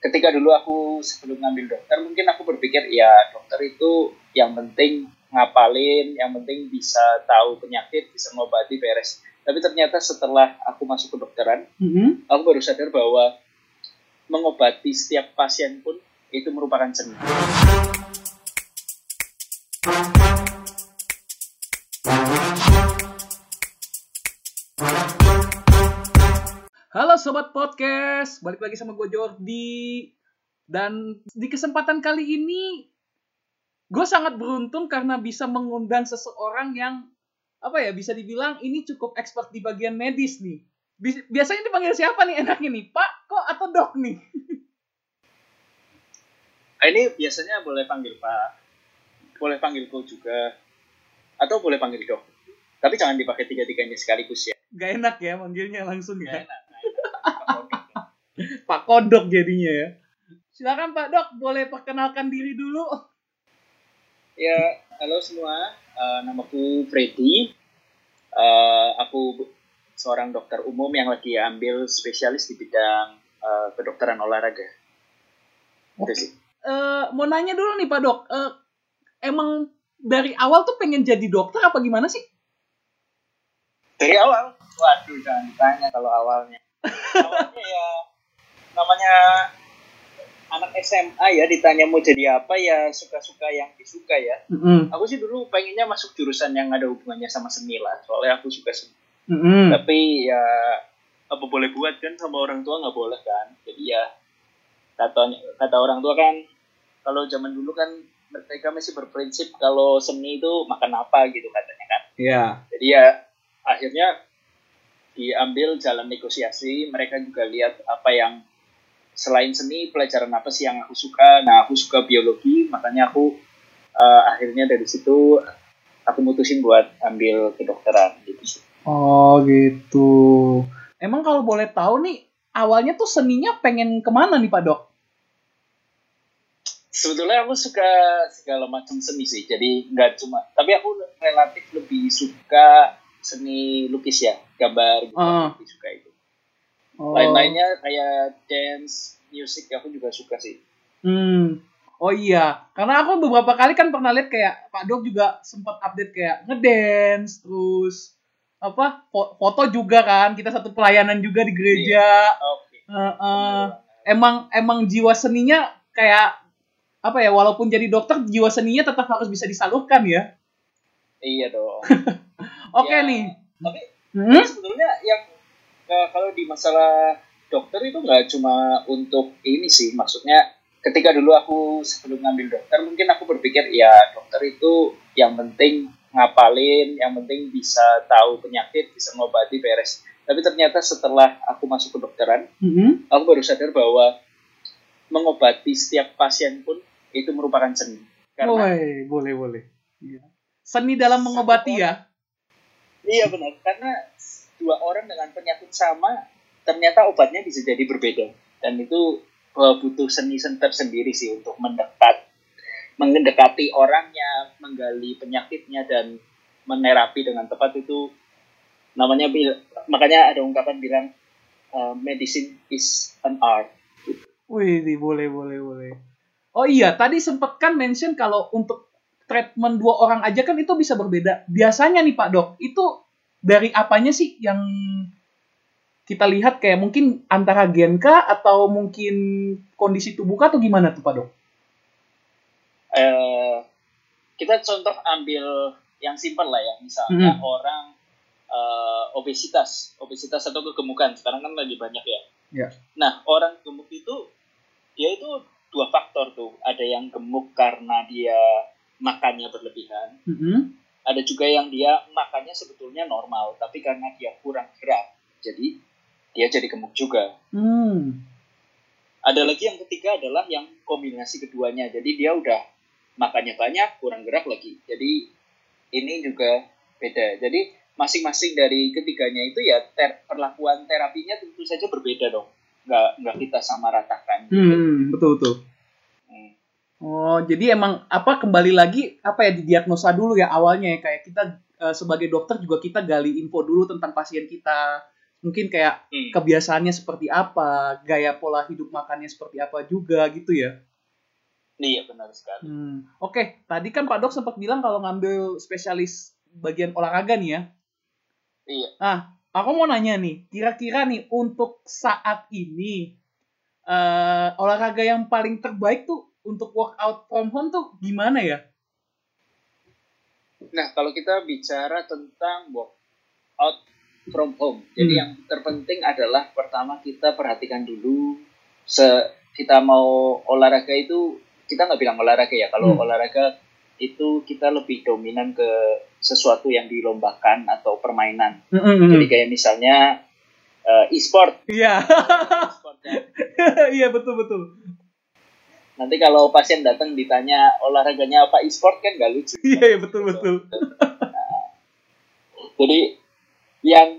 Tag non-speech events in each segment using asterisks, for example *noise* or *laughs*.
ketika dulu aku sebelum ngambil dokter mungkin aku berpikir ya dokter itu yang penting ngapalin yang penting bisa tahu penyakit bisa ngobati beres tapi ternyata setelah aku masuk ke dokteran Mm-hmm. aku baru sadar bahwa mengobati setiap pasien pun itu merupakan seni Halo sobat podcast, balik lagi sama gue Jordi. Dan di kesempatan kali ini gue sangat beruntung karena bisa mengundang seseorang yang apa ya bisa dibilang ini cukup expert di bagian medis nih. Bi- Biasanya dipanggil siapa nih enaknya nih? Pak, kok atau dok nih? Nah, ini biasanya boleh panggil pak boleh panggil kau juga atau boleh panggil dok tapi jangan dipakai tiga-tiganya sekaligus ya Gak enak ya manggilnya langsung ya. nggak enak. *laughs* Pak Kodok jadinya ya. Silakan Pak Dok, boleh perkenalkan diri dulu. Ya, halo semua. Eh, namaku Freddy. Eh, aku seorang dokter umum yang lagi ambil spesialis di bidang eh, kedokteran olahraga. Itu sih. Eh, mau nanya dulu nih Pak Dok, Eh, emang dari awal tuh pengen jadi dokter apa gimana sih? Dari awal, waduh jangan ditanya kalau awalnya. Awalnya ya namanya anak SMA ya ditanya mau jadi apa ya suka-suka yang disuka ya. Mm-mm. Aku sih dulu pengennya masuk jurusan yang ada hubungannya sama seni lah, soalnya aku suka seni. Mm-mm. tapi ya apa boleh buat kan sama orang tua nggak boleh kan jadi ya kata kata orang tua kan kalau zaman dulu kan mereka masih berprinsip kalau seni itu makan apa gitu katanya kan Iya. jadi ya akhirnya diambil jalan negosiasi mereka juga lihat apa yang selain seni pelajaran apa sih yang aku suka nah aku suka biologi makanya aku eh, akhirnya dari situ aku mutusin buat ambil kedokteran gitu Oh gitu. Emang kalau boleh tahu nih, awalnya tuh seninya pengen ke mana nih Pak Dok? sebetulnya aku suka segala macam seni sih jadi nggak cuma tapi aku relatif lebih suka seni lukis ya gambar gitu Ah. lebih suka itu Oh. lain-lainnya kayak dance music aku juga suka sih Hmm. Oh iya, karena aku beberapa kali kan pernah lihat kayak Pak Dok juga sempat update kayak ngedance, terus apa fo- foto juga kan, kita satu pelayanan juga di gereja. oke Eh, eh, emang emang jiwa seninya kayak apa ya walaupun jadi dokter jiwa seninya tetap harus bisa disalurkan ya iya dong *laughs* oke Ya, nih tapi Hmm? sebetulnya yang eh, kalau di masalah dokter itu nggak cuma untuk ini sih maksudnya ketika dulu aku sebelum ngambil dokter mungkin aku berpikir ya dokter itu yang penting ngapalin yang penting bisa tahu penyakit bisa ngobati beres tapi ternyata setelah aku masuk ke dokteran Hmm? aku baru sadar bahwa mengobati setiap pasien pun itu merupakan seni karena Boleh, boleh, boleh. Iya. Seni dalam mengobati ya. Iya benar, karena dua orang dengan penyakit sama ternyata obatnya bisa jadi berbeda dan itu eh, butuh seni sen- tersendiri sih untuk mendekat mendekati orangnya, menggali penyakitnya dan menerapi dengan tepat itu namanya makanya ada ungkapan bilang eh, medicine is an art. Wih, boleh, boleh, boleh. Oh iya, tadi sempat kan mention kalau untuk treatment dua orang aja kan itu bisa berbeda. Biasanya nih Pak Dok, itu dari apanya sih yang kita lihat kayak mungkin antara gen kah atau mungkin kondisi tubuh kah atau gimana tuh Pak Dok? eh kita contoh ambil yang simpel lah ya misalnya Mhm. orang eh, obesitas obesitas atau kegemukan sekarang kan lagi banyak ya Ya. nah orang gemuk itu dia itu dua faktor tuh ada yang gemuk karena dia makannya berlebihan. Mm-mm. ada juga yang dia makannya sebetulnya normal tapi karena dia kurang gerak jadi dia jadi gemuk juga. Hmm. ada lagi yang ketiga adalah yang kombinasi keduanya. Jadi dia udah makannya banyak kurang gerak lagi. Jadi ini juga beda. Jadi masing-masing dari ketiganya itu ya ter- perlakuan terapinya tentu saja berbeda dong. Nggak nggak kita sama ratakan. Hmm, betul betul. Oh, jadi emang apa kembali lagi apa ya didiagnosa dulu ya awalnya ya kayak kita eh, sebagai dokter juga kita gali info dulu tentang pasien kita Mungkin kayak Hmm. kebiasaannya seperti apa, gaya pola hidup makannya seperti apa juga gitu ya. Iya benar sekali. Hmm. Oke, tadi kan Pak Dok sempat bilang kalau ngambil spesialis bagian olahraga nih ya. Iya. Ah, aku mau nanya nih, kira-kira nih untuk saat ini eh, olahraga yang paling terbaik tuh untuk workout from home tuh gimana ya? Nah, kalau kita bicara tentang workout from home, jadi Hmm. yang terpenting adalah pertama kita perhatikan dulu se kita mau olahraga itu kita nggak bilang olahraga ya. Kalau Hmm. olahraga itu kita lebih dominan ke sesuatu yang dilombakan atau permainan. Jadi kayak misalnya eh, e-sport. Iya, E-sport kan. *laughs* iya betul betul. Nanti kalau pasien datang ditanya olahraganya apa e-sport kan nggak lucu. *laughs* Iya iya, betul betul. Jadi yang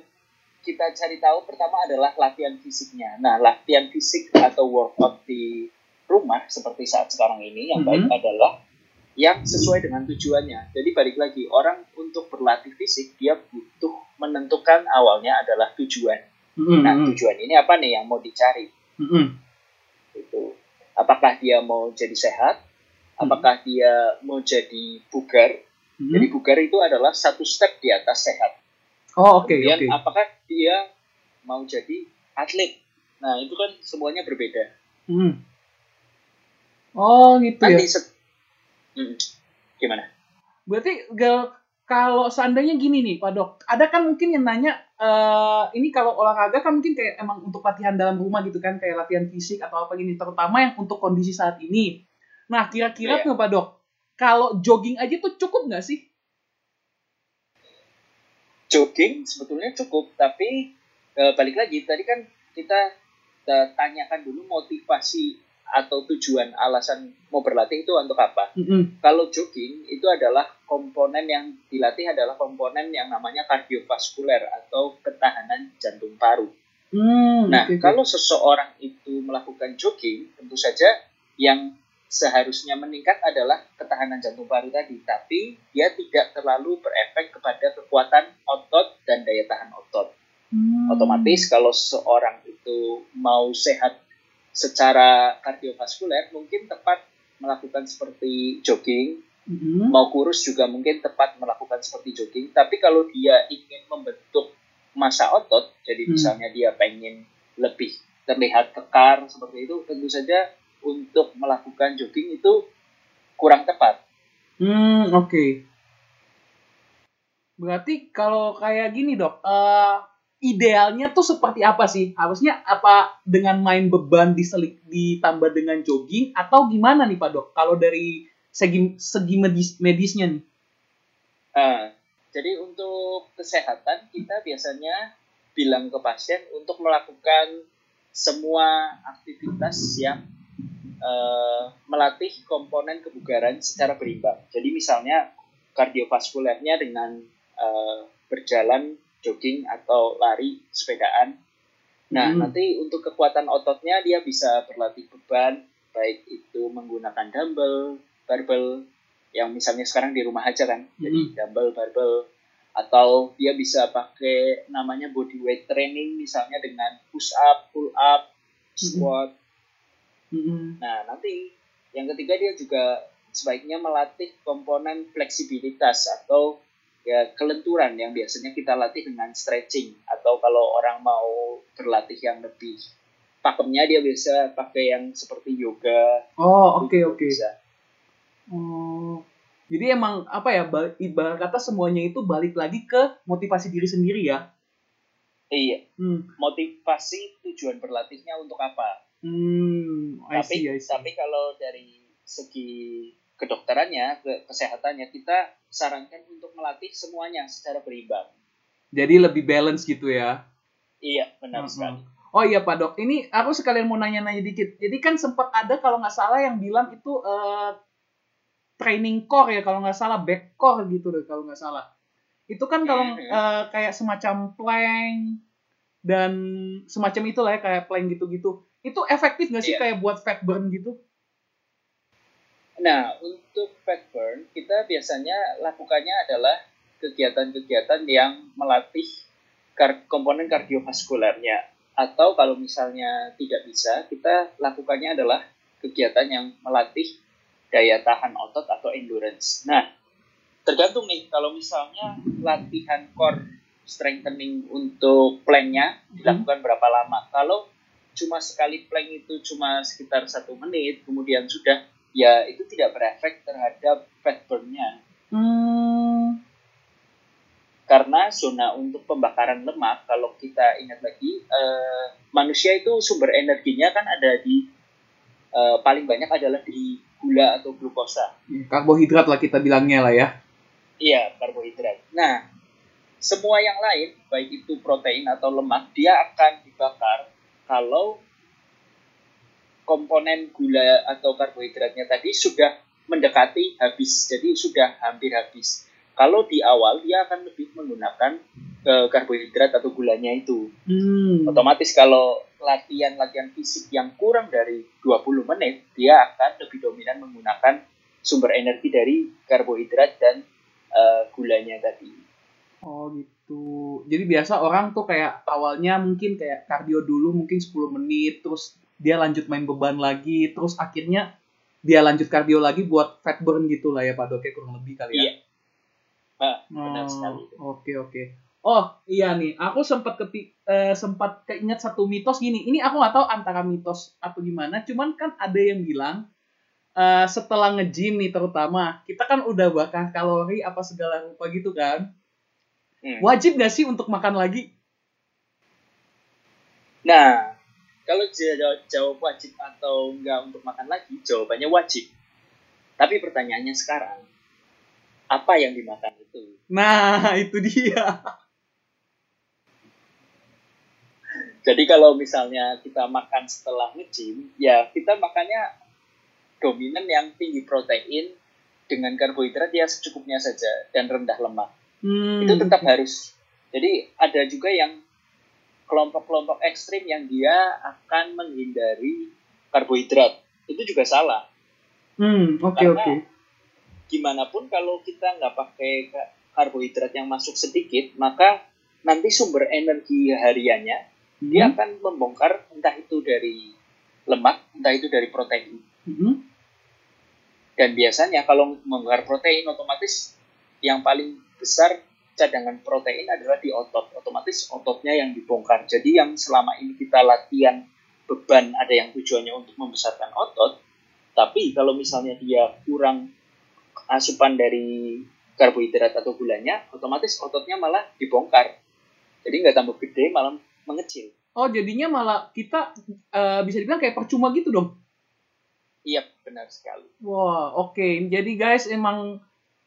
kita cari tahu pertama adalah latihan fisiknya. Nah, latihan fisik atau workout di rumah seperti saat sekarang ini yang baik Mhm. adalah yang sesuai dengan tujuannya. Jadi balik lagi, orang untuk berlatih fisik dia butuh menentukan awalnya adalah tujuan. Mm-mm, Nah, mm-mm, tujuan ini apa nih yang mau dicari? mm-mm. Itu apakah dia mau jadi sehat? Apakah dia mau jadi bugar? Mm-mm. Jadi bugar itu adalah satu step di atas sehat. Oh oke Kemudian oke. apakah dia mau jadi atlet? Nah, itu kan semuanya berbeda. Mm. Oh gitu ya. Nanti set- Hmm, gimana? Berarti gal- kalau seandainya gini nih Pak Dok, ada kan mungkin yang nanya eh ini kalau olahraga kan mungkin kayak emang untuk latihan dalam rumah gitu kan kayak latihan fisik atau apa gini terutama yang untuk kondisi saat ini. Nah kira-kira Iya. tuh Pak Dok, kalau jogging aja tuh cukup nggak sih? Jogging sebetulnya cukup, tapi eh, balik lagi tadi kan kita eh, tanyakan dulu motivasi atau tujuan alasan mau berlatih itu untuk apa? Mm-mm. Kalau jogging itu adalah komponen yang dilatih adalah komponen yang namanya kardiovaskuler atau ketahanan jantung paru. Hmm, Nah, oke, oke. kalau seseorang itu melakukan jogging, tentu saja yang seharusnya meningkat adalah ketahanan jantung paru tadi, tapi dia tidak terlalu berefek kepada kekuatan otot dan daya tahan otot. Hmm. Otomatis kalau seseorang itu mau sehat secara kardiovaskuler, mungkin tepat melakukan seperti jogging, Mm-mm. mau kurus juga mungkin tepat melakukan seperti jogging. Tapi kalau dia ingin membentuk massa otot, jadi Hmm. misalnya dia pengen lebih terlihat kekar seperti itu, tentu saja untuk melakukan jogging itu kurang tepat. Hmm, oke. Berarti kalau kayak gini dok, eh, idealnya tuh seperti apa sih? Harusnya apa dengan main beban diselik ditambah dengan jogging atau gimana nih pak dok? Kalau dari segi segi medis medisnya nih? Nah, jadi untuk kesehatan kita biasanya bilang ke pasien untuk melakukan semua aktivitas yang eh, melatih komponen kebugaran secara berimbang. Jadi misalnya kardiovaskulernya dengan eh, berjalan, jogging atau lari, sepedaan. Nah, Hmm. nanti untuk kekuatan ototnya dia bisa berlatih beban, baik itu menggunakan dumbbell, barbell, yang misalnya sekarang di rumah aja kan, jadi dumbbell, barbell, atau dia bisa pakai namanya body weight training misalnya dengan push up, pull up, squat. Mm-mm. Nah, nanti yang ketiga dia juga sebaiknya melatih komponen fleksibilitas atau ya kelenturan yang biasanya kita latih dengan stretching atau kalau orang mau berlatih yang lebih pakemnya dia bisa pakai yang seperti yoga. Oh oke Itu oke. bisa. Oh. Jadi emang apa ya ba- ibarat kata semuanya itu balik lagi ke motivasi diri sendiri ya? Iya, Hmm. motivasi tujuan berlatihnya untuk apa? Hmm. I tapi see, I see. tapi kalau dari segi kedokterannya, ke kesehatannya kita sarankan untuk melatih semuanya secara berimbang. Jadi lebih balance gitu ya? Iya, benar Mm-mm. sekali. Oh iya Pak Dok, ini aku sekalian mau nanya-nanya dikit. Jadi kan sempat ada kalau nggak salah yang bilang itu eh, training core ya kalau nggak salah back core gitu deh kalau nggak salah. Itu kan kalau Mhm. eh, kayak semacam plank dan semacam itulah ya kayak plank gitu-gitu. Itu efektif nggak sih Iya. kayak buat fat burn gitu? Nah, untuk fat burn, kita biasanya lakukannya adalah kegiatan-kegiatan yang melatih kar komponen kardiovaskulernya. Atau kalau misalnya tidak bisa, kita lakukannya adalah kegiatan yang melatih daya tahan otot atau endurance. Nah, tergantung nih kalau misalnya latihan core strengthening untuk planknya dilakukan berapa lama. Kalau cuma sekali plank itu cuma sekitar satu menit, kemudian sudah, ya itu tidak berefek terhadap fat burn-nya. Hmm. Karena zona untuk pembakaran lemak, kalau kita ingat lagi, eh, manusia itu sumber energinya kan ada di eh, paling banyak adalah di gula atau glukosa. Karbohidrat lah kita bilangnya lah ya. Iya, karbohidrat. Nah, semua yang lain, baik itu protein atau lemak, dia akan dibakar kalau komponen gula atau karbohidratnya tadi sudah mendekati habis, jadi sudah hampir habis. Kalau di awal dia akan lebih menggunakan uh, karbohidrat atau gulanya itu. Hmm. Otomatis kalau latihan-latihan fisik yang kurang dari 20 menit, dia akan lebih dominan menggunakan sumber energi dari karbohidrat dan uh, gulanya tadi. Oh gitu. Jadi biasa orang tuh kayak awalnya mungkin kayak kardio dulu mungkin 10 menit, terus dia lanjut main beban lagi, terus akhirnya dia lanjut kardio lagi buat fat burn gitu lah ya Pak Dok, ya kurang lebih kali ya. Iya. Nah, Oh, benar sekali. Oke oke. Oh iya nih, aku sempat kepi, eh, sempat keinget satu mitos gini. Ini aku nggak tahu antara mitos atau gimana. Cuman kan ada yang bilang eh, setelah nge-gym nih terutama, kita kan udah bakar kalori apa segala rupa gitu kan. Hmm. Wajib gak sih untuk makan lagi? Nah, kalau jawab, jawab wajib atau enggak untuk makan lagi, jawabannya wajib. Tapi pertanyaannya sekarang, apa yang dimakan itu? Nah *laughs* itu dia. Jadi kalau misalnya kita makan setelah nge-gym, ya kita makannya dominan yang tinggi protein dengan karbohidrat ya secukupnya saja dan rendah lemak. Hmm. Itu tetap harus. Jadi ada juga yang kelompok-kelompok ekstrim yang dia akan menghindari karbohidrat. Itu juga salah. Hmm, oke Karena oke. Gimana pun kalau kita nggak pakai ka- karbohidrat yang masuk sedikit, maka nanti sumber energi hariannya dia Hmm. akan membongkar entah itu dari lemak, entah itu dari protein. Hmm. Dan biasanya kalau membongkar protein otomatis yang paling besar cadangan protein adalah di otot. Otomatis ototnya yang dibongkar. Jadi yang selama ini kita latihan beban ada yang tujuannya untuk membesarkan otot, tapi kalau misalnya dia kurang asupan dari karbohidrat atau gulanya, otomatis ototnya malah dibongkar. Jadi nggak tambah gede, malah mengecil. Oh jadinya malah kita eh, bisa dibilang kayak percuma gitu dong. Iya, benar sekali. Wah, oke. Jadi guys, emang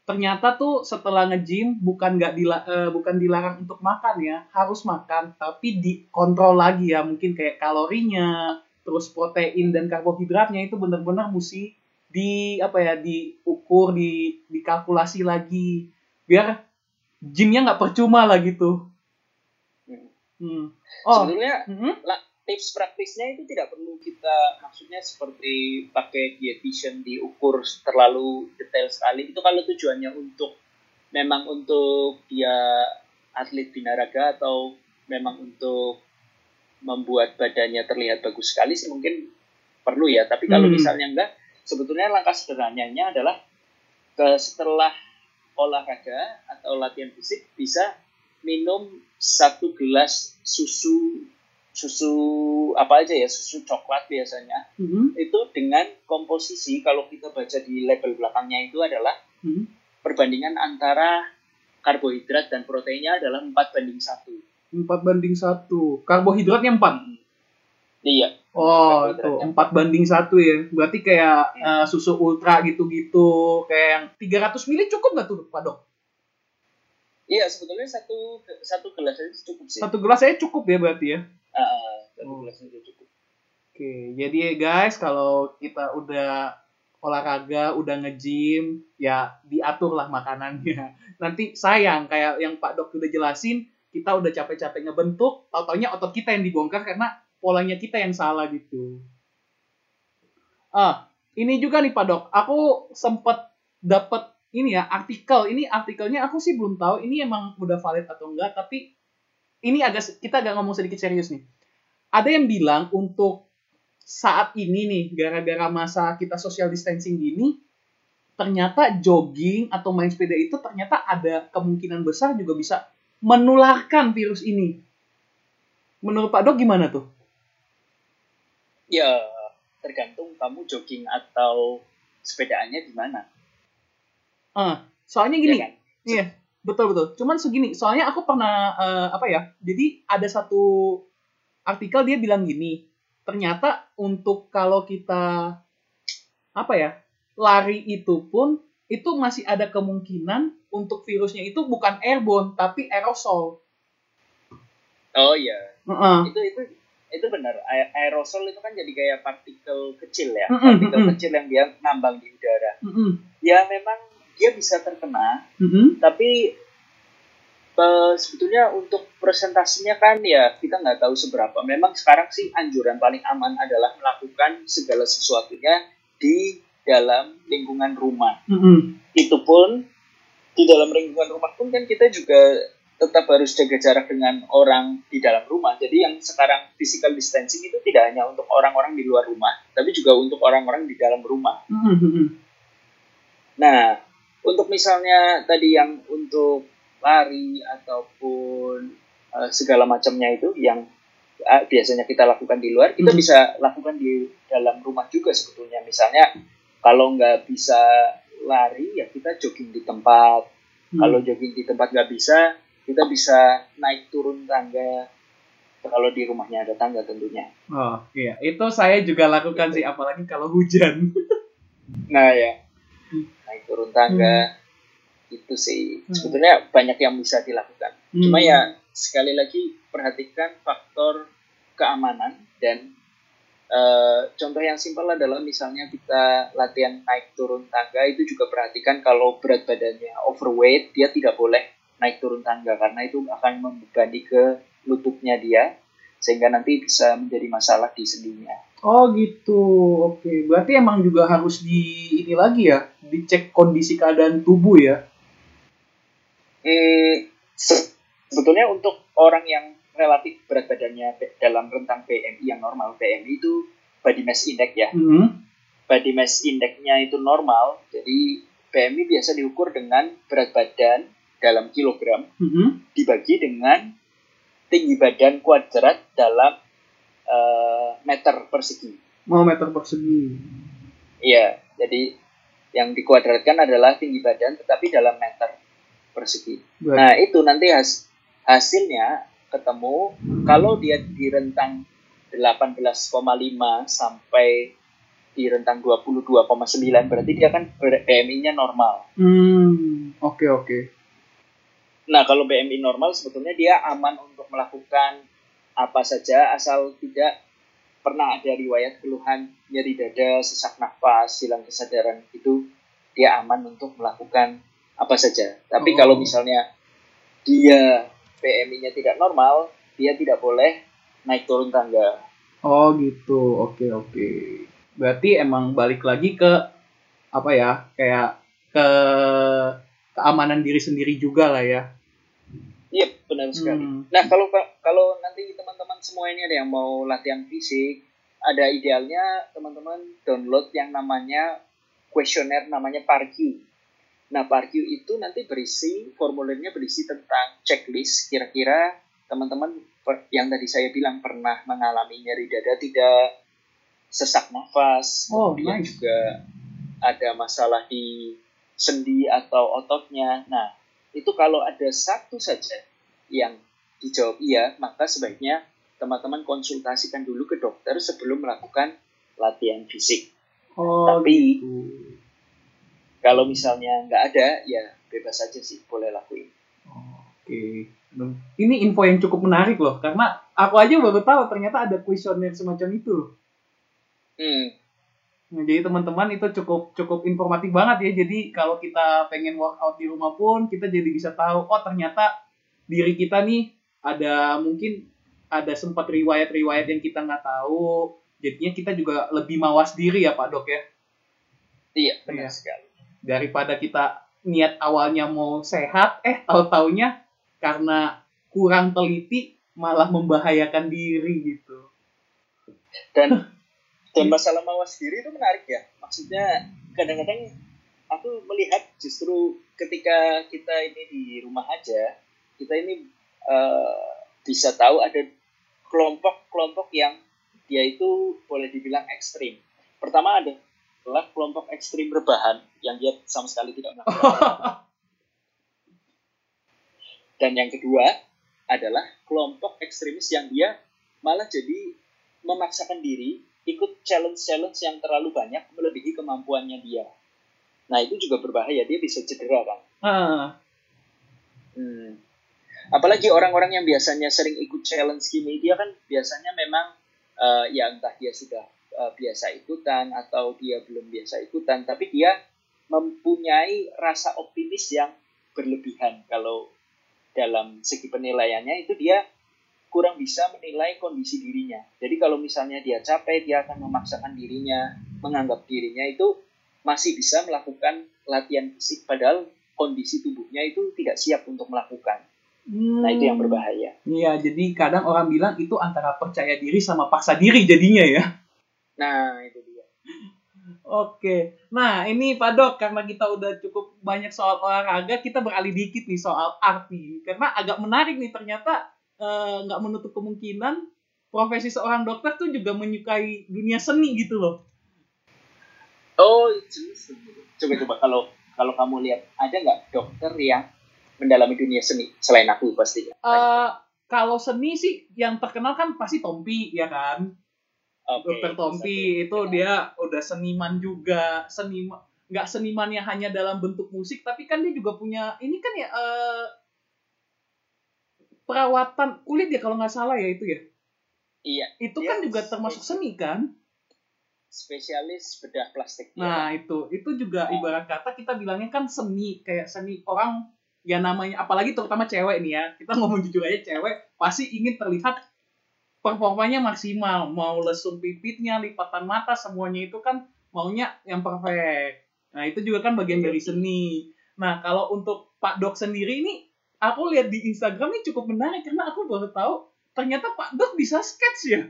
ternyata tuh setelah nge-gym bukan nggak dila, eh, bukan dilarang untuk makan ya, harus makan, tapi dikontrol lagi ya, mungkin kayak kalorinya, terus protein dan karbohidratnya itu benar-benar mesti di apa ya, diukur, di dikalkulasi lagi, biar gymnya nggak percuma lah gitu. Hmm. Hmm. Oh, Sebetulnya mhm. Tips praktisnya itu tidak perlu kita maksudnya seperti pakai dietitian diukur terlalu detail sekali itu kalau tujuannya untuk memang untuk dia atlet binaraga atau memang untuk membuat badannya terlihat bagus sekali sih mungkin perlu ya tapi kalau Hmm. misalnya enggak sebetulnya langkah sederhananya adalah ke setelah olahraga atau latihan fisik bisa minum satu gelas susu susu apa aja ya susu coklat biasanya Mhm. itu dengan komposisi kalau kita baca di label belakangnya itu adalah Mhm. perbandingan antara karbohidrat dan proteinnya adalah 4 banding 1 empat banding satu, karbohidratnya empat. iya Oh, itu empat banding satu ya. Berarti kayak Hmm. eh, susu ultra gitu-gitu, kayak yang 300 mili cukup nggak tuh, Pak Dok? Iya sebetulnya satu satu gelas aja cukup sih Satu gelas saya cukup ya berarti ya. Ah, satu Oh. gelas aja cukup Oke, jadi ya guys, kalau kita udah olahraga, udah nge-gym, ya diatur lah makanannya. *laughs* Nanti sayang, kayak yang Pak Dok udah jelasin, kita udah capek-capek ngebentuk, tau-taunya otot kita yang dibongkar karena polanya kita yang salah gitu. Ah, ini juga nih Pak Dok, aku sempat dapat ini ya artikel. Ini artikelnya aku sih belum tahu ini emang udah valid atau enggak, tapi ini agak kita agak ngomong sedikit serius nih. Ada yang bilang untuk saat ini nih gara-gara masa kita social distancing gini ternyata jogging atau main sepeda itu ternyata ada kemungkinan besar juga bisa menularkan virus ini. Menurut Pak Dok gimana tuh? Ya, tergantung kamu jogging atau sepedaannya di mana. Ah, soalnya gini, Ya kan? Iya, betul betul. Cuman segini, soalnya aku pernah eh, apa ya? Jadi ada satu artikel dia bilang gini, ternyata untuk kalau kita apa ya lari itu pun itu masih ada kemungkinan untuk virusnya itu bukan airborne tapi aerosol. Oh iya, Heeh. itu itu itu benar. Aerosol itu kan jadi kayak partikel kecil ya, partikel mm-mm. kecil yang dia ngambang di udara. Mm-mm. Ya memang dia bisa terkena, Mm-mm. tapi eh, sebetulnya untuk presentasinya kan ya kita nggak tahu seberapa. Memang sekarang sih anjuran paling aman adalah melakukan segala sesuatunya di dalam lingkungan rumah. Mm-mm. Itu pun di dalam lingkungan rumah pun kan kita juga tetap harus jaga jarak dengan orang di dalam rumah. Jadi yang sekarang physical distancing itu tidak hanya untuk orang-orang di luar rumah, tapi juga untuk orang-orang di dalam rumah. Mm-mm. Nah, untuk misalnya tadi yang untuk lari ataupun eh, segala macamnya itu yang eh, biasanya kita lakukan di luar, kita Hmm. bisa lakukan di dalam rumah juga sebetulnya. Misalnya kalau nggak bisa lari ya kita jogging di tempat. Hmm. Kalau jogging di tempat nggak bisa, kita bisa naik turun tangga. Kalau di rumahnya ada tangga tentunya. Oh iya, itu saya juga lakukan sih, apalagi kalau hujan. Nah ya. Naik turun tangga itu sih Hmm. sebetulnya banyak yang bisa dilakukan. Cuma Hmm. ya sekali lagi perhatikan faktor keamanan dan eh, contoh yang simpel adalah misalnya kita latihan naik turun tangga itu juga perhatikan kalau berat badannya overweight dia tidak boleh naik turun tangga karena itu akan membebani ke lututnya dia sehingga nanti bisa menjadi masalah di sendinya. Oh gitu, oke. Berarti emang juga harus di ini lagi ya, dicek kondisi keadaan tubuh ya. Hmm, se- sebetulnya untuk orang yang relatif berat badannya dalam rentang BMI yang normal, BMI itu body mass index ya. Hmm. Body mass index-nya itu normal, jadi BMI biasa diukur dengan berat badan dalam kilogram Hmm. dibagi dengan tinggi badan kuadrat dalam eh, meter persegi. Mau meter persegi. Iya, jadi yang dikuadratkan adalah tinggi badan tetapi dalam meter persegi. Berarti, Nah, itu nanti has, hasilnya ketemu kalau dia di rentang 18,5 sampai di rentang 22,9 berarti dia kan BMI-nya normal. hmm, oke oke. Nah, kalau BMI normal sebetulnya dia aman untuk melakukan apa saja asal tidak pernah ada riwayat keluhan nyeri dada, sesak nafas, hilang kesadaran itu dia aman untuk melakukan apa saja. Oh. Tapi kalau misalnya dia BMI-nya tidak normal, dia tidak boleh naik turun tangga. Oh gitu, oke oke. Berarti emang balik lagi ke apa ya, kayak ke keamanan diri sendiri juga lah ya. Iya, benar sekali. Hmm. Nah, kalau kalau nanti teman-teman semua ini ada yang mau latihan fisik, ada idealnya teman-teman download yang namanya kuesioner namanya PARQ. Nah, PARQ itu nanti berisi formulirnya berisi tentang checklist kira-kira teman-teman yang tadi saya bilang pernah mengalami nyeri dada tidak, sesak nafas, Oh, kemudian nice. juga ada masalah di sendi atau ototnya. Nah, itu kalau ada satu saja yang dijawab iya, maka sebaiknya teman-teman konsultasikan dulu ke dokter sebelum melakukan latihan fisik. Oh Tapi- gitu. Kalau misalnya nggak ada, ya bebas saja sih, boleh lakuin. Oke. Aduh, Ini info yang cukup menarik loh, karena aku aja baru tahu ternyata ada kuesioner semacam itu. Hmm, jadi teman-teman itu cukup cukup informatif banget ya. Jadi kalau kita pengen workout di rumah pun kita jadi bisa tahu oh ternyata diri kita nih ada mungkin ada sempat riwayat-riwayat yang kita nggak tahu. Jadinya kita juga lebih mawas diri ya Pak Dok ya. iya, benar Iya. sekali. Daripada kita niat awalnya mau sehat, eh tahu-taunya karena kurang teliti malah membahayakan diri gitu. Dan *laughs* dan masalah mawas diri itu menarik ya. Maksudnya kadang-kadang aku melihat justru ketika kita ini di rumah aja, kita ini uh, bisa tahu ada kelompok-kelompok yang dia itu boleh dibilang ekstrim. Pertama ada adalah kelompok ekstrim rebahan yang dia sama sekali tidak melakukan. *laughs* Dan yang kedua adalah kelompok ekstremis yang dia malah jadi memaksakan diri ikut challenge-challenge yang terlalu banyak melebihi kemampuannya dia. Nah itu juga berbahaya, dia bisa cedera kan. Uh. Hmm. Apalagi orang-orang yang biasanya sering ikut challenge gini, dia kan biasanya memang uh, ya entah dia sudah uh, biasa ikutan atau dia belum biasa ikutan, tapi dia mempunyai rasa optimis yang berlebihan kalau dalam segi penilaiannya itu dia kurang bisa menilai kondisi dirinya. Jadi kalau misalnya dia capek, dia akan memaksakan dirinya, menganggap dirinya itu masih bisa melakukan latihan fisik, padahal kondisi tubuhnya itu tidak siap untuk melakukan. Hmm. Nah itu yang berbahaya. Iya, jadi kadang orang bilang itu antara percaya diri sama paksa diri jadinya ya. Nah itu dia. Oke, nah ini Pak Dok karena kita udah cukup banyak soal olahraga, kita beralih dikit nih soal arti. Karena agak menarik nih ternyata nggak uh, menutup kemungkinan profesi seorang dokter tuh juga menyukai dunia seni gitu loh. Oh, jelas. Coba coba kalau kalau kamu lihat ada nggak dokter yang mendalami dunia seni selain aku pasti. Uh, kalau seni sih yang terkenal kan pasti Tompi ya kan okay, Dokter Tompi itu dia udah seniman juga, seniman nggak senimannya hanya dalam bentuk musik, tapi kan dia juga punya ini kan ya uh, perawatan kulit ya kalau nggak salah ya itu ya. Iya. Itu kan juga termasuk seni kan? Spesialis bedah plastik. Nah ya. itu itu juga nah. ibarat kata kita bilangnya kan seni kayak seni orang ya namanya apalagi terutama cewek nih ya kita *laughs* ngomong jujur aja cewek pasti ingin terlihat performanya maksimal mau lesung pipitnya lipatan mata semuanya itu kan maunya yang perfect nah itu juga kan bagian dari seni nah kalau untuk Pak Dok sendiri ini aku lihat di Instagram ini cukup menarik karena aku baru tahu ternyata Pak Dok bisa sketch ya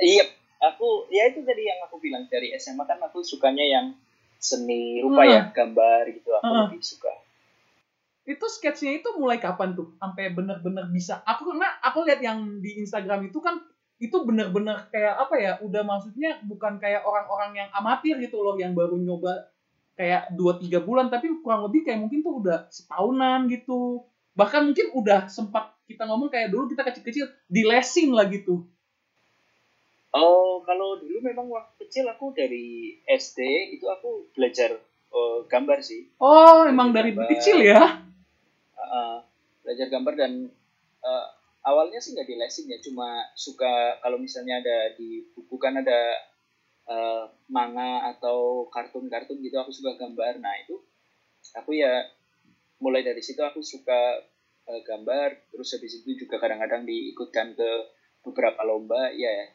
iya aku ya itu tadi yang aku bilang dari SMA kan aku sukanya yang seni rupa hmm. ya gambar gitu aku hmm. lebih suka itu sketsnya itu mulai kapan tuh sampai bener-bener bisa aku karena aku lihat yang di Instagram itu kan itu bener-bener kayak apa ya udah maksudnya bukan kayak orang-orang yang amatir gitu loh yang baru nyoba kayak dua tiga bulan tapi kurang lebih kayak mungkin tuh udah setahunan gitu. Bahkan mungkin udah sempat kita ngomong kayak dulu kita kecil-kecil dilesin lah gitu. Oh kalau dulu memang waktu kecil aku dari SD itu aku belajar uh, gambar sih. Oh emang dari kecil ya? Uh, belajar gambar dan uh, awalnya sih nggak di lesin ya cuma suka kalau misalnya ada di buku kan ada uh, manga atau kartun-kartun gitu aku suka gambar nah itu aku ya mulai dari situ aku suka uh, gambar terus habis itu juga kadang-kadang diikutkan ke beberapa lomba ya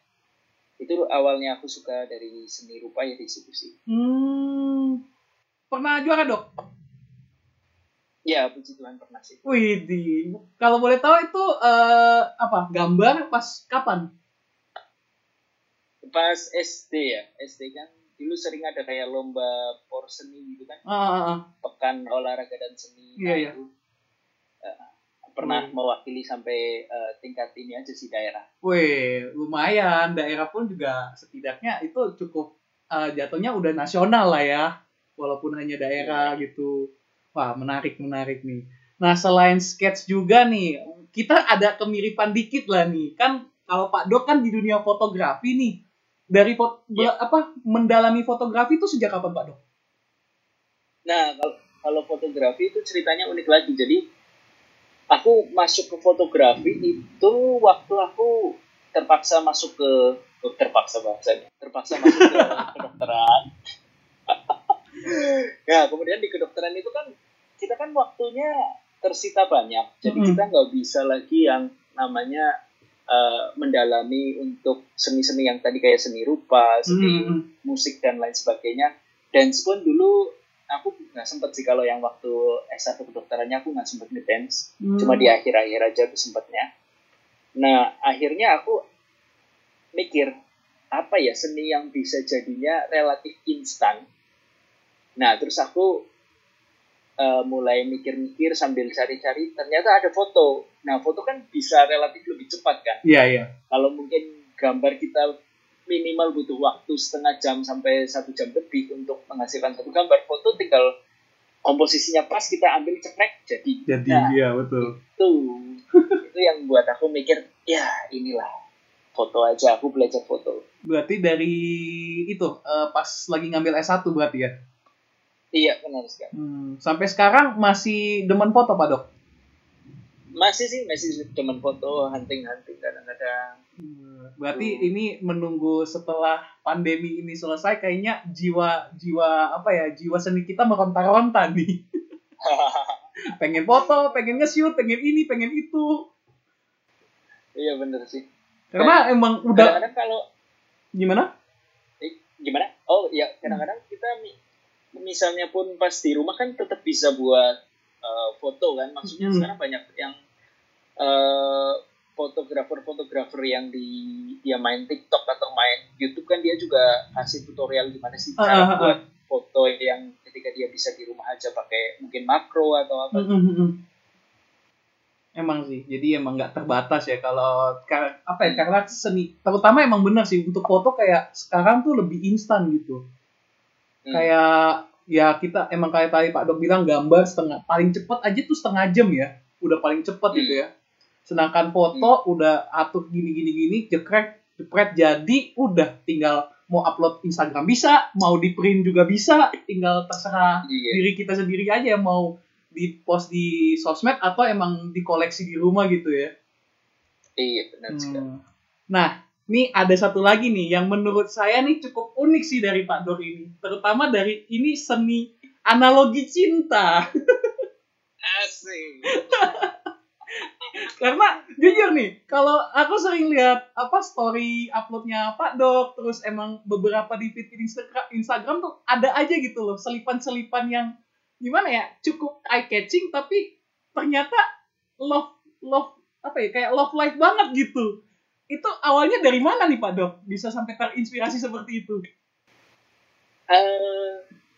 itu awalnya aku suka dari seni rupa ya di situ sih hmm. pernah juara dok Iya, puji Tuhan pernah sih. Wih, kalau boleh tahu itu uh, apa? Gambar pas kapan? Pas SD ya, SD kan dulu sering ada kayak lomba por seni gitu kan. Uh, uh, uh. Pekan olahraga dan seni. Iya, iya. Uh, pernah hmm. mewakili sampai uh, tingkat ini aja sih daerah. Wih, lumayan. Daerah pun juga setidaknya itu cukup uh, jatuhnya udah nasional lah ya. Walaupun hanya daerah yeah. gitu Wah, menarik, menarik nih. Nah, selain sketch juga nih, kita ada kemiripan dikit lah nih. Kan kalau Pak Dok kan di dunia fotografi nih. Dari foto, ya. apa mendalami fotografi itu sejak kapan Pak Dok? Nah, kalau kalau fotografi itu ceritanya unik lagi. Jadi aku masuk ke fotografi itu waktu aku terpaksa masuk ke oh, terpaksa bahasanya terpaksa masuk ke *laughs* kedokteran ya *laughs* kemudian di kedokteran itu kan kita kan waktunya tersita banyak jadi mm -hmm. kita nggak bisa lagi yang namanya uh, mendalami untuk seni-seni yang tadi kayak seni rupa seni mm musik dan lain sebagainya. Dance pun dulu aku nggak sempet sih kalau yang waktu S1 kedokterannya aku nggak sempet ngedance. Hmm. cuma di akhir-akhir aja aku sempetnya. Nah akhirnya aku mikir apa ya seni yang bisa jadinya relatif instan? Nah terus aku eh, mulai mikir-mikir sambil cari-cari ternyata ada foto nah foto kan bisa relatif lebih cepat kan Iya, iya. kalau mungkin gambar kita minimal butuh waktu setengah jam sampai satu jam lebih untuk menghasilkan satu gambar foto tinggal komposisinya pas kita ambil cekrek jadi Jadi, nah, iya betul. itu *laughs* itu yang buat aku mikir ya inilah foto aja aku belajar foto Berarti dari itu, eh, pas lagi ngambil S1 berarti ya? iya benar sekali Hmm, Sampai sekarang masih demen foto, Pak Dok? Masih sih masih teman foto hunting hunting kadang-kadang Berarti Tuh. ini menunggu setelah pandemi ini selesai kayaknya jiwa jiwa apa ya jiwa seni kita meronta-ronta nih. *laughs* pengen foto, pengen nge-shoot, pengen ini, pengen itu. iya bener sih Karena emang udah kadang-kadang kalau gimana? Eh, gimana? Oh iya, kadang-kadang kita mi- misalnya pun pas di rumah kan tetap bisa buat eh, foto kan. Maksudnya Hmm. sekarang banyak yang eh, fotografer-fotografer yang di dia main TikTok atau main YouTube kan dia juga kasih tutorial gimana sih Ah, cara ah, ah. buat foto yang ketika dia bisa di rumah aja pakai mungkin makro atau apa. Mm, mm, mm. Emang sih, jadi emang nggak terbatas ya kalau apa ya karena seni terutama emang benar sih untuk foto kayak sekarang tuh lebih instan gitu. Hmm. Kayak ya kita emang kayak tadi Pak Dok bilang gambar setengah paling cepet aja tuh setengah jam ya, udah paling cepet Hmm. gitu ya. Sedangkan foto udah atur gini gini gini jekrek jepret jadi udah tinggal mau upload Instagram bisa, mau di print juga bisa, tinggal terserah Iya. diri kita sendiri aja yang mau di post di sosmed atau emang dikoleksi di rumah gitu ya. Iya benar sekali. Hmm. Nah, nih ada satu lagi nih yang menurut saya nih cukup unik sih dari Pak Dor ini, terutama dari ini seni analogi cinta. Asik. *laughs* Karena jujur nih, kalau aku sering lihat apa story uploadnya Pak Dok, terus emang beberapa di feed Insta- Instagram tuh ada aja gitu loh selipan-selipan yang gimana ya cukup eye catching tapi ternyata love love apa ya kayak love life banget gitu. Itu awalnya dari mana nih Pak Dok bisa sampai terinspirasi seperti itu? Eh,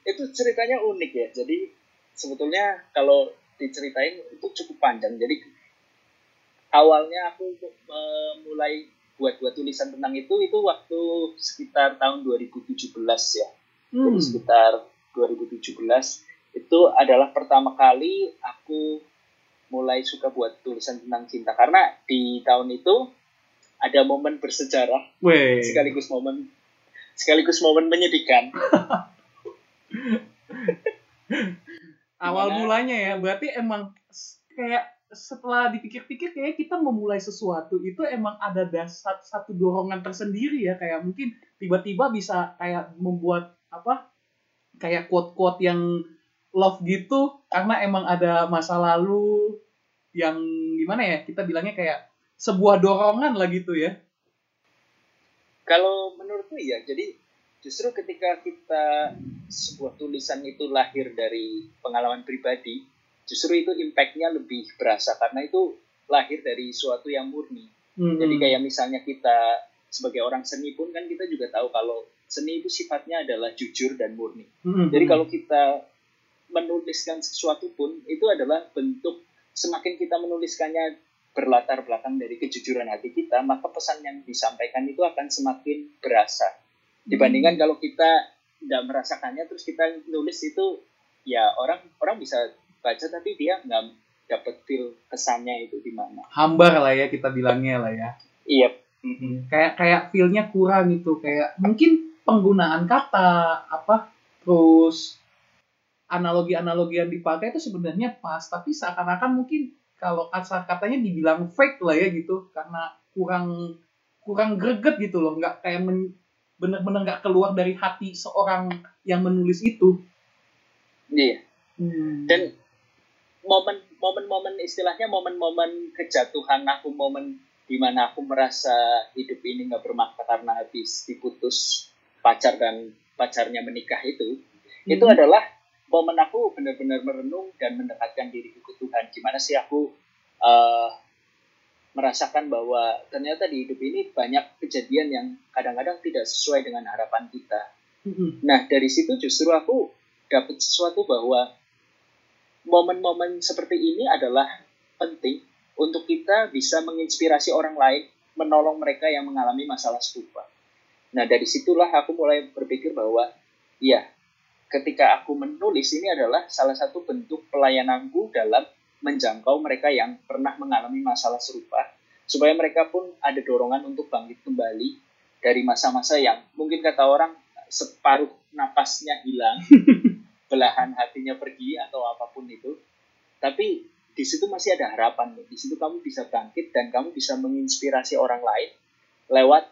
itu ceritanya unik ya. Jadi sebetulnya kalau diceritain itu cukup panjang. Jadi awalnya aku eh, mulai buat-buat tulisan tentang itu itu waktu sekitar tahun 2017 ya. Hmm. Jadi sekitar 2017 itu adalah pertama kali aku mulai suka buat tulisan tentang cinta karena di tahun itu ada momen bersejarah Weh. sekaligus momen sekaligus momen menyedihkan. *laughs* awal mulanya ya berarti emang kayak setelah dipikir-pikir kayak kita memulai sesuatu itu emang ada dasar satu dorongan tersendiri ya. Kayak mungkin tiba-tiba bisa kayak membuat apa kayak quote-quote yang love gitu. Karena emang ada masa lalu yang gimana ya kita bilangnya kayak sebuah dorongan lah gitu ya. Kalau menurutku ya, jadi justru ketika kita sebuah tulisan itu lahir dari pengalaman pribadi, justru itu impact-nya lebih berasa karena itu lahir dari suatu yang murni. Hmm. Jadi kayak misalnya kita sebagai orang seni pun kan kita juga tahu kalau seni itu sifatnya adalah jujur dan murni. Hmm. Jadi kalau kita menuliskan sesuatu pun itu adalah bentuk semakin kita menuliskannya berlatar belakang dari kejujuran hati kita, maka pesan yang disampaikan itu akan semakin berasa. Dibandingkan kalau kita tidak merasakannya terus kita nulis itu ya orang orang bisa baca tapi dia nggak dapat feel kesannya itu di mana. hambar lah ya kita bilangnya lah ya Iya. Mm-mm. kayak kayak feel-nya kurang gitu kayak mungkin penggunaan kata apa terus analogi-analogi yang dipakai itu sebenarnya pas tapi seakan-akan mungkin kalau kata katanya dibilang fake lah ya gitu karena kurang kurang greget gitu loh nggak kayak men, bener-bener nggak keluar dari hati seorang yang menulis itu Iya. Hmm. dan momen momen-momen istilahnya momen-momen kejatuhan aku momen di mana aku merasa hidup ini nggak bermakna karena habis diputus pacar dan pacarnya menikah itu itu Hmm. adalah momen aku benar-benar merenung dan mendekatkan diriku ke Tuhan. Gimana sih aku uh, merasakan bahwa ternyata di hidup ini banyak kejadian yang kadang-kadang tidak sesuai dengan harapan kita. Nah dari situ justru aku dapat sesuatu bahwa momen-momen seperti ini adalah penting untuk kita bisa menginspirasi orang lain menolong mereka yang mengalami masalah serupa. Nah, dari situlah aku mulai berpikir bahwa ya, ketika aku menulis ini adalah salah satu bentuk pelayananku dalam menjangkau mereka yang pernah mengalami masalah serupa supaya mereka pun ada dorongan untuk bangkit kembali dari masa-masa yang mungkin kata orang separuh napasnya hilang, *laughs* belahan hatinya pergi atau apa pun itu. Tapi di situ masih ada harapan. Di situ kamu bisa bangkit dan kamu bisa menginspirasi orang lain lewat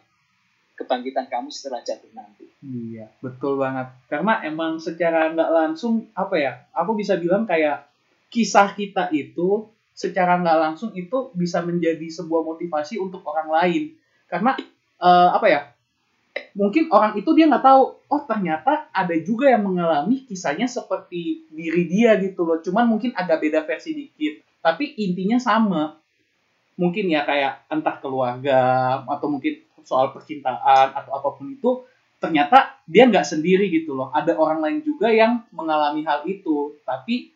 kebangkitan kamu setelah jatuh nanti. Iya, betul banget. Karena emang secara nggak langsung apa ya? Aku bisa bilang kayak kisah kita itu secara nggak langsung itu bisa menjadi sebuah motivasi untuk orang lain. Karena uh, apa ya? Mungkin orang itu dia nggak tahu, oh ternyata ada juga yang mengalami kisahnya seperti diri dia gitu loh. Cuman mungkin agak beda versi dikit. Tapi intinya sama. Mungkin ya kayak entah keluarga atau mungkin soal percintaan atau apa pun itu ternyata dia nggak sendiri gitu loh ada orang lain juga yang mengalami hal itu tapi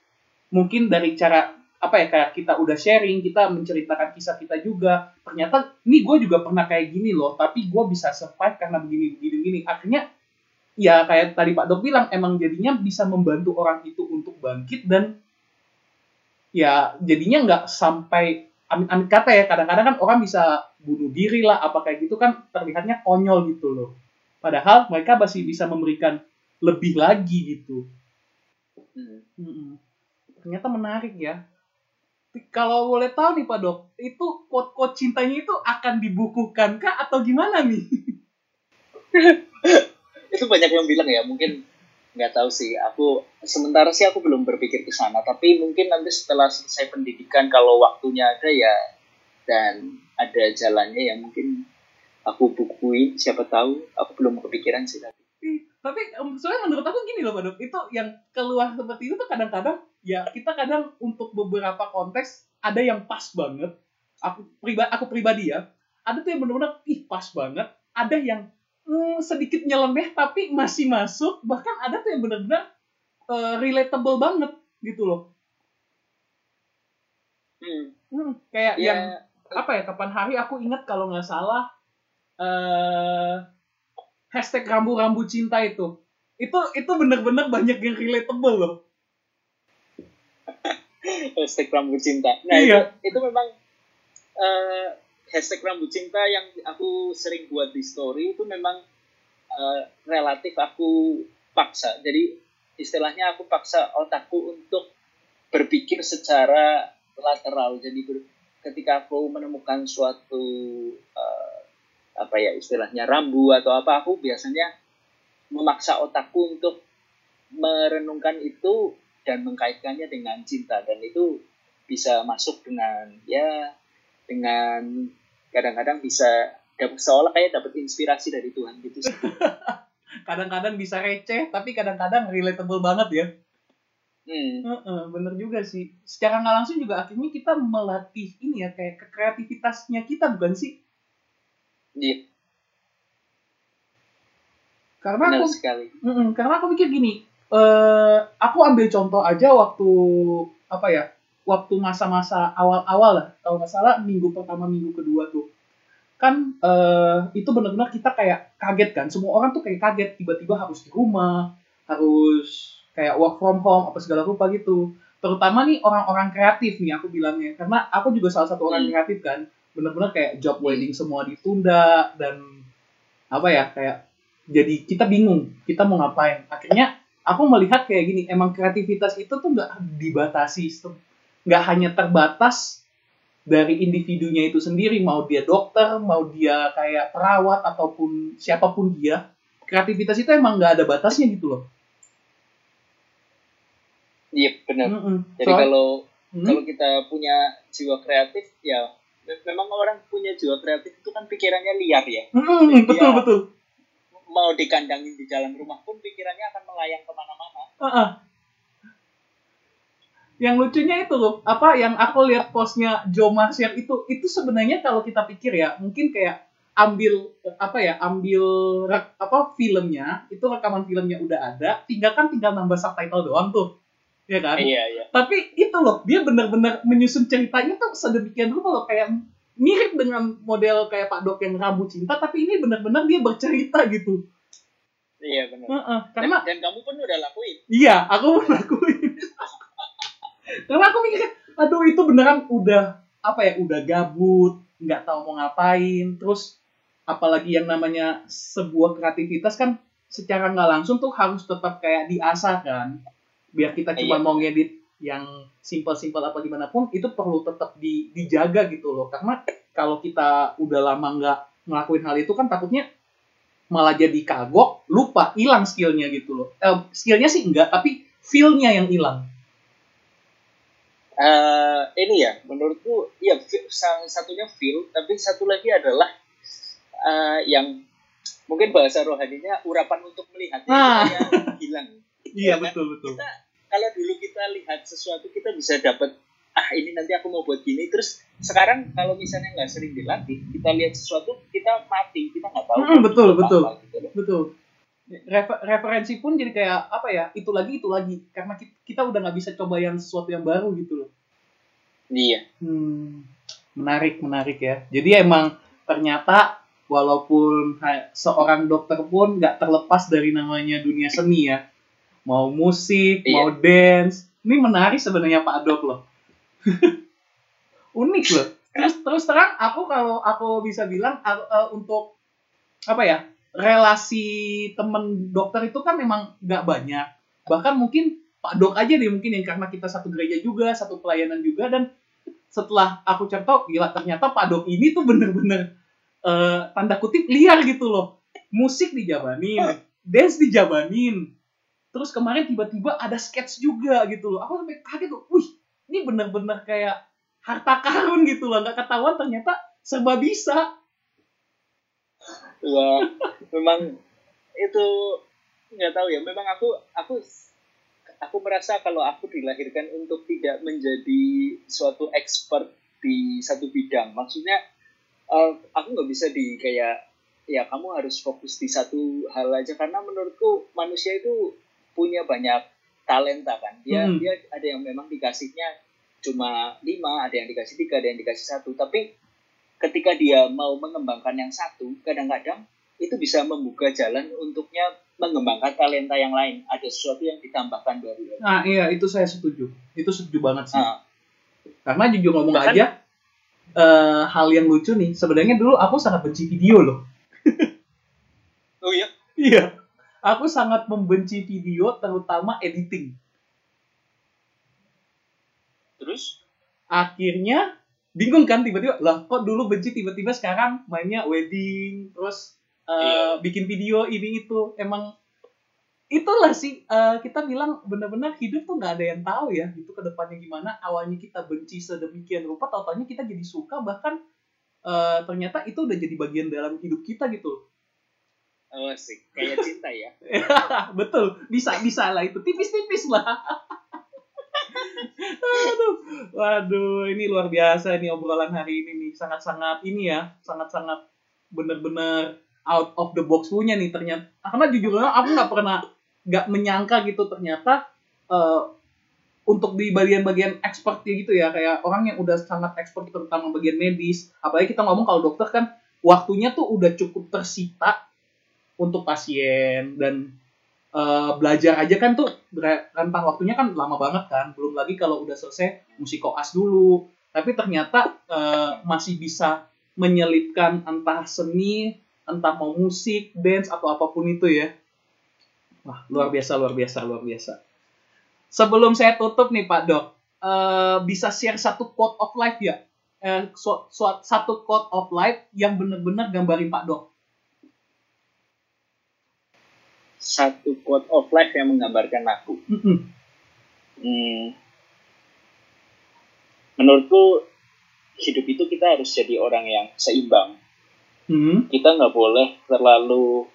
mungkin dari cara apa ya kayak kita udah sharing kita menceritakan kisah kita juga. Ternyata ini gue juga pernah kayak gini loh tapi gue bisa survive karena begini begini begini. Akhirnya ya kayak tadi Pak Dok bilang emang jadinya bisa membantu orang itu untuk bangkit dan ya jadinya nggak sampai amit-amit kata ya. Kadang-kadang kan orang bisa bunuh diri lah apa kayak gitu kan terlihatnya konyol gitu loh. Padahal mereka masih bisa memberikan lebih lagi gitu. Hmm. ternyata menarik ya kalau boleh tahu nih Pak Dok itu quote-quote cintanya itu akan dibukukan kah atau gimana nih? *laughs* Itu banyak yang bilang ya mungkin nggak tahu sih. Aku sementara sih aku belum berpikir ke sana tapi mungkin nanti setelah selesai pendidikan kalau waktunya ada ya dan ada jalannya ya mungkin aku bukuin siapa tahu aku belum kepikiran sih tapi tapi soalnya menurut aku gini loh Pak itu yang keluar seperti itu tuh kadang-kadang ya kita kadang untuk beberapa konteks ada yang pas banget. Aku pribadi aku pribadi ya ada tuh yang benar-benar ih pas banget. Ada yang hmm, sedikit nyeleneh tapi masih masuk. Bahkan ada tuh yang benar-benar uh, relatable banget gitu loh. Hmm. Hmm, kayak yeah. yang apa ya kapan hari aku ingat kalau nggak salah uh, hashtag rambu-rambu cinta itu itu itu benar-benar banyak yang relatable loh *laughs* hashtag rambu cinta nah iya. itu itu memang uh, hashtag rambut cinta yang aku sering buat di story itu memang uh, relatif aku paksa. Jadi istilahnya aku paksa otakku untuk berpikir secara lateral. Jadi ber, ketika aku menemukan suatu uh, apa ya istilahnya rambu atau apa, aku biasanya memaksa otakku untuk merenungkan itu dan mengkaitkannya dengan cinta dan itu bisa masuk dengan ya dengan kadang-kadang bisa dapat seolah kayak dapat inspirasi dari Tuhan gitu sih. *laughs* kadang-kadang bisa receh tapi kadang-kadang relatable banget ya. Hmm. Uh -uh, bener juga sih. Secara nggak langsung juga akhirnya kita melatih ini ya kayak kreativitasnya kita bukan sih? Iya. Karena Benar aku, sekali. Mm -mm, karena aku mikir gini, uh, aku ambil contoh aja waktu apa ya waktu masa-masa awal-awal lah. Kalau nggak salah minggu pertama minggu kedua tuh. Kan uh, itu benar-benar kita kayak kaget kan. Semua orang tuh kayak kaget. Tiba-tiba harus di rumah harus kayak work from home apa segala rupa gitu. Terutama nih orang-orang kreatif nih aku bilangnya. Karena aku juga salah satu orang hmm. kreatif kan benar-benar kayak job wedding semua ditunda dan apa ya kayak jadi kita bingung kita mau ngapain. Akhirnya aku melihat kayak gini emang kreativitas itu tuh nggak dibatasi nggak hanya terbatas dari individunya itu sendiri mau dia dokter mau dia kayak perawat ataupun siapa pun dia kreativitas itu emang nggak ada batasnya gitu loh. Iya benar mm -mm. jadi so, kalau mm kalau kita punya jiwa kreatif ya memang orang punya jiwa kreatif itu kan pikirannya liar ya. Mm -mm, betul betul. mau dikandangin di jalan rumah pun pikirannya akan melayang ke mana-mana. Uh -uh yang lucunya itu loh apa yang aku lihat postnya Joe Marcial itu itu sebenarnya kalau kita pikir ya mungkin kayak ambil apa ya ambil rek, apa filmnya itu rekaman filmnya udah ada tinggal kan tinggal nambah subtitle doang tuh ya kan? Iya iya. Tapi itu loh dia benar-benar menyusun ceritanya tuh sedemikian rupa loh kayak mirip dengan model kayak Pak Dok yang rambut cinta tapi ini benar-benar dia bercerita gitu. Iya benar. Heeh, dan, karena dan kamu pun udah lakuin. Iya aku melakuin *laughs* karena aku mikir aduh itu beneran udah apa ya udah gabut nggak tahu mau ngapain. Terus apalagi yang namanya sebuah kreativitas kan secara nggak langsung tuh harus tetap kayak diasah kan biar kita cuma Iya. mau ngedit yang simpel-simpel apa gimana pun itu perlu tetap di, dijaga gitu loh. Karena kalau kita udah lama nggak ngelakuin hal itu kan takutnya malah jadi kagok lupa hilang skillnya gitu loh. Eh, skillnya sih enggak tapi feelnya yang hilang. Eh, ini ya menurutku ya salah satunya feel tapi satu lagi adalah eh, yang mungkin bahasa rohaninya urapan untuk melihatnya Ah. itu kayak hilang. *laughs* Iya betul betul. kita kalau dulu kita lihat sesuatu kita bisa dapat ah ini nanti aku mau buat gini. Terus sekarang kalau misalnya nggak sering dilatih kita lihat sesuatu kita mati kita nggak tahu Mm, betul, apa, betul. gitu loh. betul. Refer- referensi pun jadi kayak apa ya itu lagi itu lagi. Karena ki- kita udah nggak bisa coba yang sesuatu yang baru gitu loh. Iya. Hmm, menarik menarik ya. Jadi emang ternyata walaupun seorang dokter pun nggak terlepas dari namanya dunia seni ya mau musik Iya. mau dance. Ini menarik sebenarnya Pak Dok loh. *laughs* Unik loh. Terus terus terang aku kalau aku bisa bilang aku, eh, untuk apa ya relasi temen dokter itu kan memang nggak banyak. Bahkan mungkin Pak Dok aja deh mungkin yang karena kita satu gereja juga satu pelayanan juga dan setelah aku cari tahu gila ternyata Pak Dok ini tuh bener-bener eh, tanda kutip liar gitu loh. Musik dijabanin dance dijabanin terus kemarin tiba-tiba ada sketch juga gitu loh aku sampai kaget tuh wih ini bener-bener kayak harta karun gitu loh nggak ketahuan ternyata serba bisa Wah, memang itu nggak tahu ya. Memang aku aku aku merasa kalau aku dilahirkan untuk tidak menjadi suatu expert di satu bidang. Maksudnya eh, aku nggak bisa di kayak ya kamu harus fokus di satu hal aja karena menurutku manusia itu punya banyak talenta kan. Dia Hmm. dia ada yang memang dikasihnya cuma lima, ada yang dikasih tiga, ada yang dikasih satu. Tapi ketika dia mau mengembangkan yang satu, kadang-kadang itu bisa membuka jalan untuknya mengembangkan talenta yang lain. Ada sesuatu yang ditambahkan baru. nah iya itu saya setuju itu setuju banget sih Nah, karena jujur ngomong Bahkan- aja eh, hal yang lucu nih sebenarnya dulu aku sangat benci video loh *laughs* oh iya, iya aku sangat membenci video terutama editing. Terus? Akhirnya bingung kan tiba-tiba lah kok dulu benci tiba-tiba sekarang mainnya wedding terus eh, Iya. bikin video ini itu. Emang itulah sih eh, kita bilang benar-benar hidup tuh nggak ada yang tahu ya gitu ke depannya gimana. Awalnya kita benci sedemikian rupa tahu-taunya kita jadi suka bahkan eh, ternyata itu udah jadi bagian dalam hidup kita gitu oh sih kayak cinta ya. *laughs* betul. Bisa bisa lah itu. Tipis-tipis lah. *laughs* Aduh, waduh, ini luar biasa nih obrolan hari ini nih, sangat-sangat ini ya, sangat-sangat bener-bener out of the box punya nih ternyata. Karena jujur aja aku nggak pernah nggak menyangka gitu ternyata eh, untuk di bagian-bagian expert gitu ya. Kayak orang yang udah sangat expert terutama bagian medis. Apalagi kita ngomong kalau dokter kan waktunya tuh udah cukup tersita untuk pasien dan eh, belajar aja kan tuh rentang waktunya kan lama banget kan. Belum lagi kalau udah selesai mesti koas dulu. Tapi ternyata eh, masih bisa menyelipkan entah seni entah mau musik dance atau apa pun itu ya. Wah luar biasa luar biasa luar biasa. Sebelum saya tutup nih Pak Dok eh, bisa share satu quote of life ya? Eh, su- su- satu quote of life yang bener-bener gambarin Pak Dok Satu quote of life yang menggambarkan aku. Hmm, menurutku hidup itu kita harus jadi orang yang seimbang. Hmm. Kita nggak boleh terlalu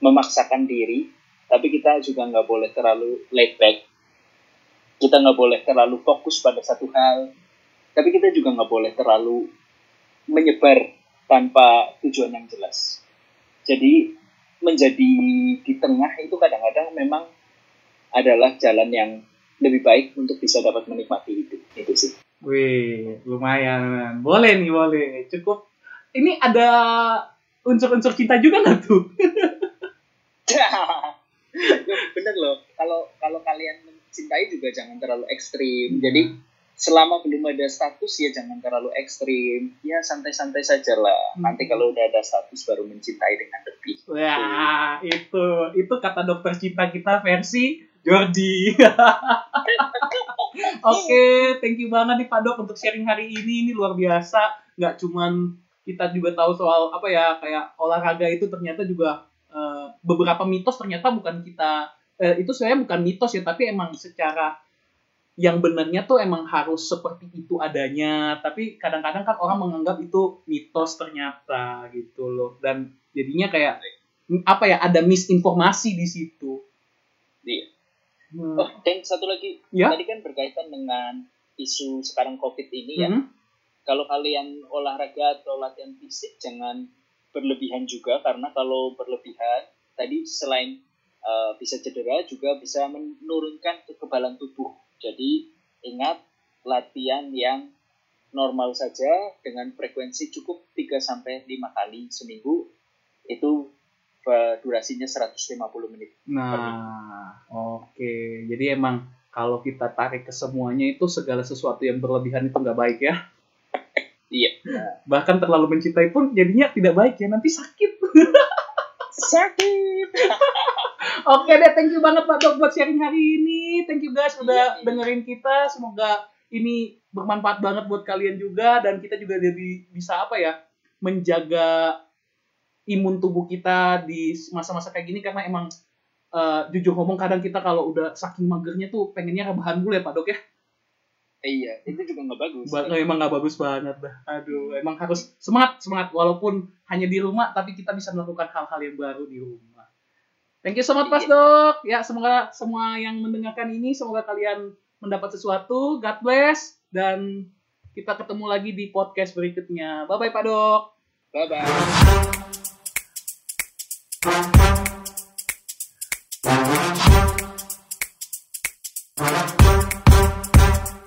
memaksakan diri, tapi kita juga nggak boleh terlalu laid back. kita nggak boleh terlalu fokus pada satu hal tapi kita juga nggak boleh terlalu menyebar tanpa tujuan yang jelas jadi menjadi di tengah itu kadang-kadang memang adalah jalan yang lebih baik untuk bisa dapat menikmati hidup itu sih Wih, lumayan. Boleh nih, boleh. Cukup. Ini ada unsur-unsur cinta juga nggak tuh? *laughs* Bener loh kalau kalau kalian mencintai juga jangan terlalu ekstrim jadi selama belum ada status ya jangan terlalu ekstrim ya santai-santai saja lah nanti kalau udah ada status baru mencintai dengan lebih Wah, itu itu kata dokter cinta kita versi Jordi. *laughs* Oke, thank you banget nih Pak Dok untuk sharing hari ini. Ini luar biasa. Nggak cuman kita juga tahu soal apa ya kayak olahraga itu ternyata juga eh, beberapa mitos ternyata bukan kita eh, itu sebenarnya bukan mitos ya, tapi emang secara yang benarnya tuh emang harus seperti itu adanya. Tapi kadang-kadang kan orang menganggap itu mitos ternyata gitu loh. Dan jadinya kayak apa ya ada misinformasi di situ. Iya. Hmm. oh dan satu lagi Ya. tadi kan berkaitan dengan isu sekarang covid ini ya Hmm. kalau kalian olahraga atau latihan fisik jangan berlebihan juga karena kalau berlebihan tadi selain uh, bisa cedera juga bisa menurunkan kekebalan tubuh. Jadi ingat latihan yang normal saja dengan frekuensi cukup 3 sampai 5 kali seminggu itu uh, durasinya 150 menit. Nah, oke. Jadi emang kalau kita tarik ke semuanya itu segala sesuatu yang berlebihan itu nggak baik ya. *laughs* Iya. Bahkan terlalu mencintai pun jadinya tidak baik ya. Nanti sakit. *laughs* Sakit. *laughs* Oke deh, thank you banget Pak Dok buat sharing hari ini. Thank you guys udah Iya, iya. dengerin kita. Semoga ini bermanfaat banget buat kalian juga dan kita juga jadi bisa apa ya menjaga imun tubuh kita di masa-masa kayak gini karena emang eh, jujur ngomong kadang kita kalau udah saking magernya tuh pengennya rebahan dulu ya Pak Dok ya. Iya, itu juga nggak bagus. Ba- emang nggak bagus banget dah. Aduh, emang harus semangat semangat walaupun hanya di rumah tapi kita bisa melakukan hal-hal yang baru di rumah. Thank you so much Mas Iya. Dok. Ya semoga semua yang mendengarkan ini semoga kalian mendapat sesuatu. God bless dan kita ketemu lagi di podcast berikutnya. Bye bye Pak Dok. Bye bye.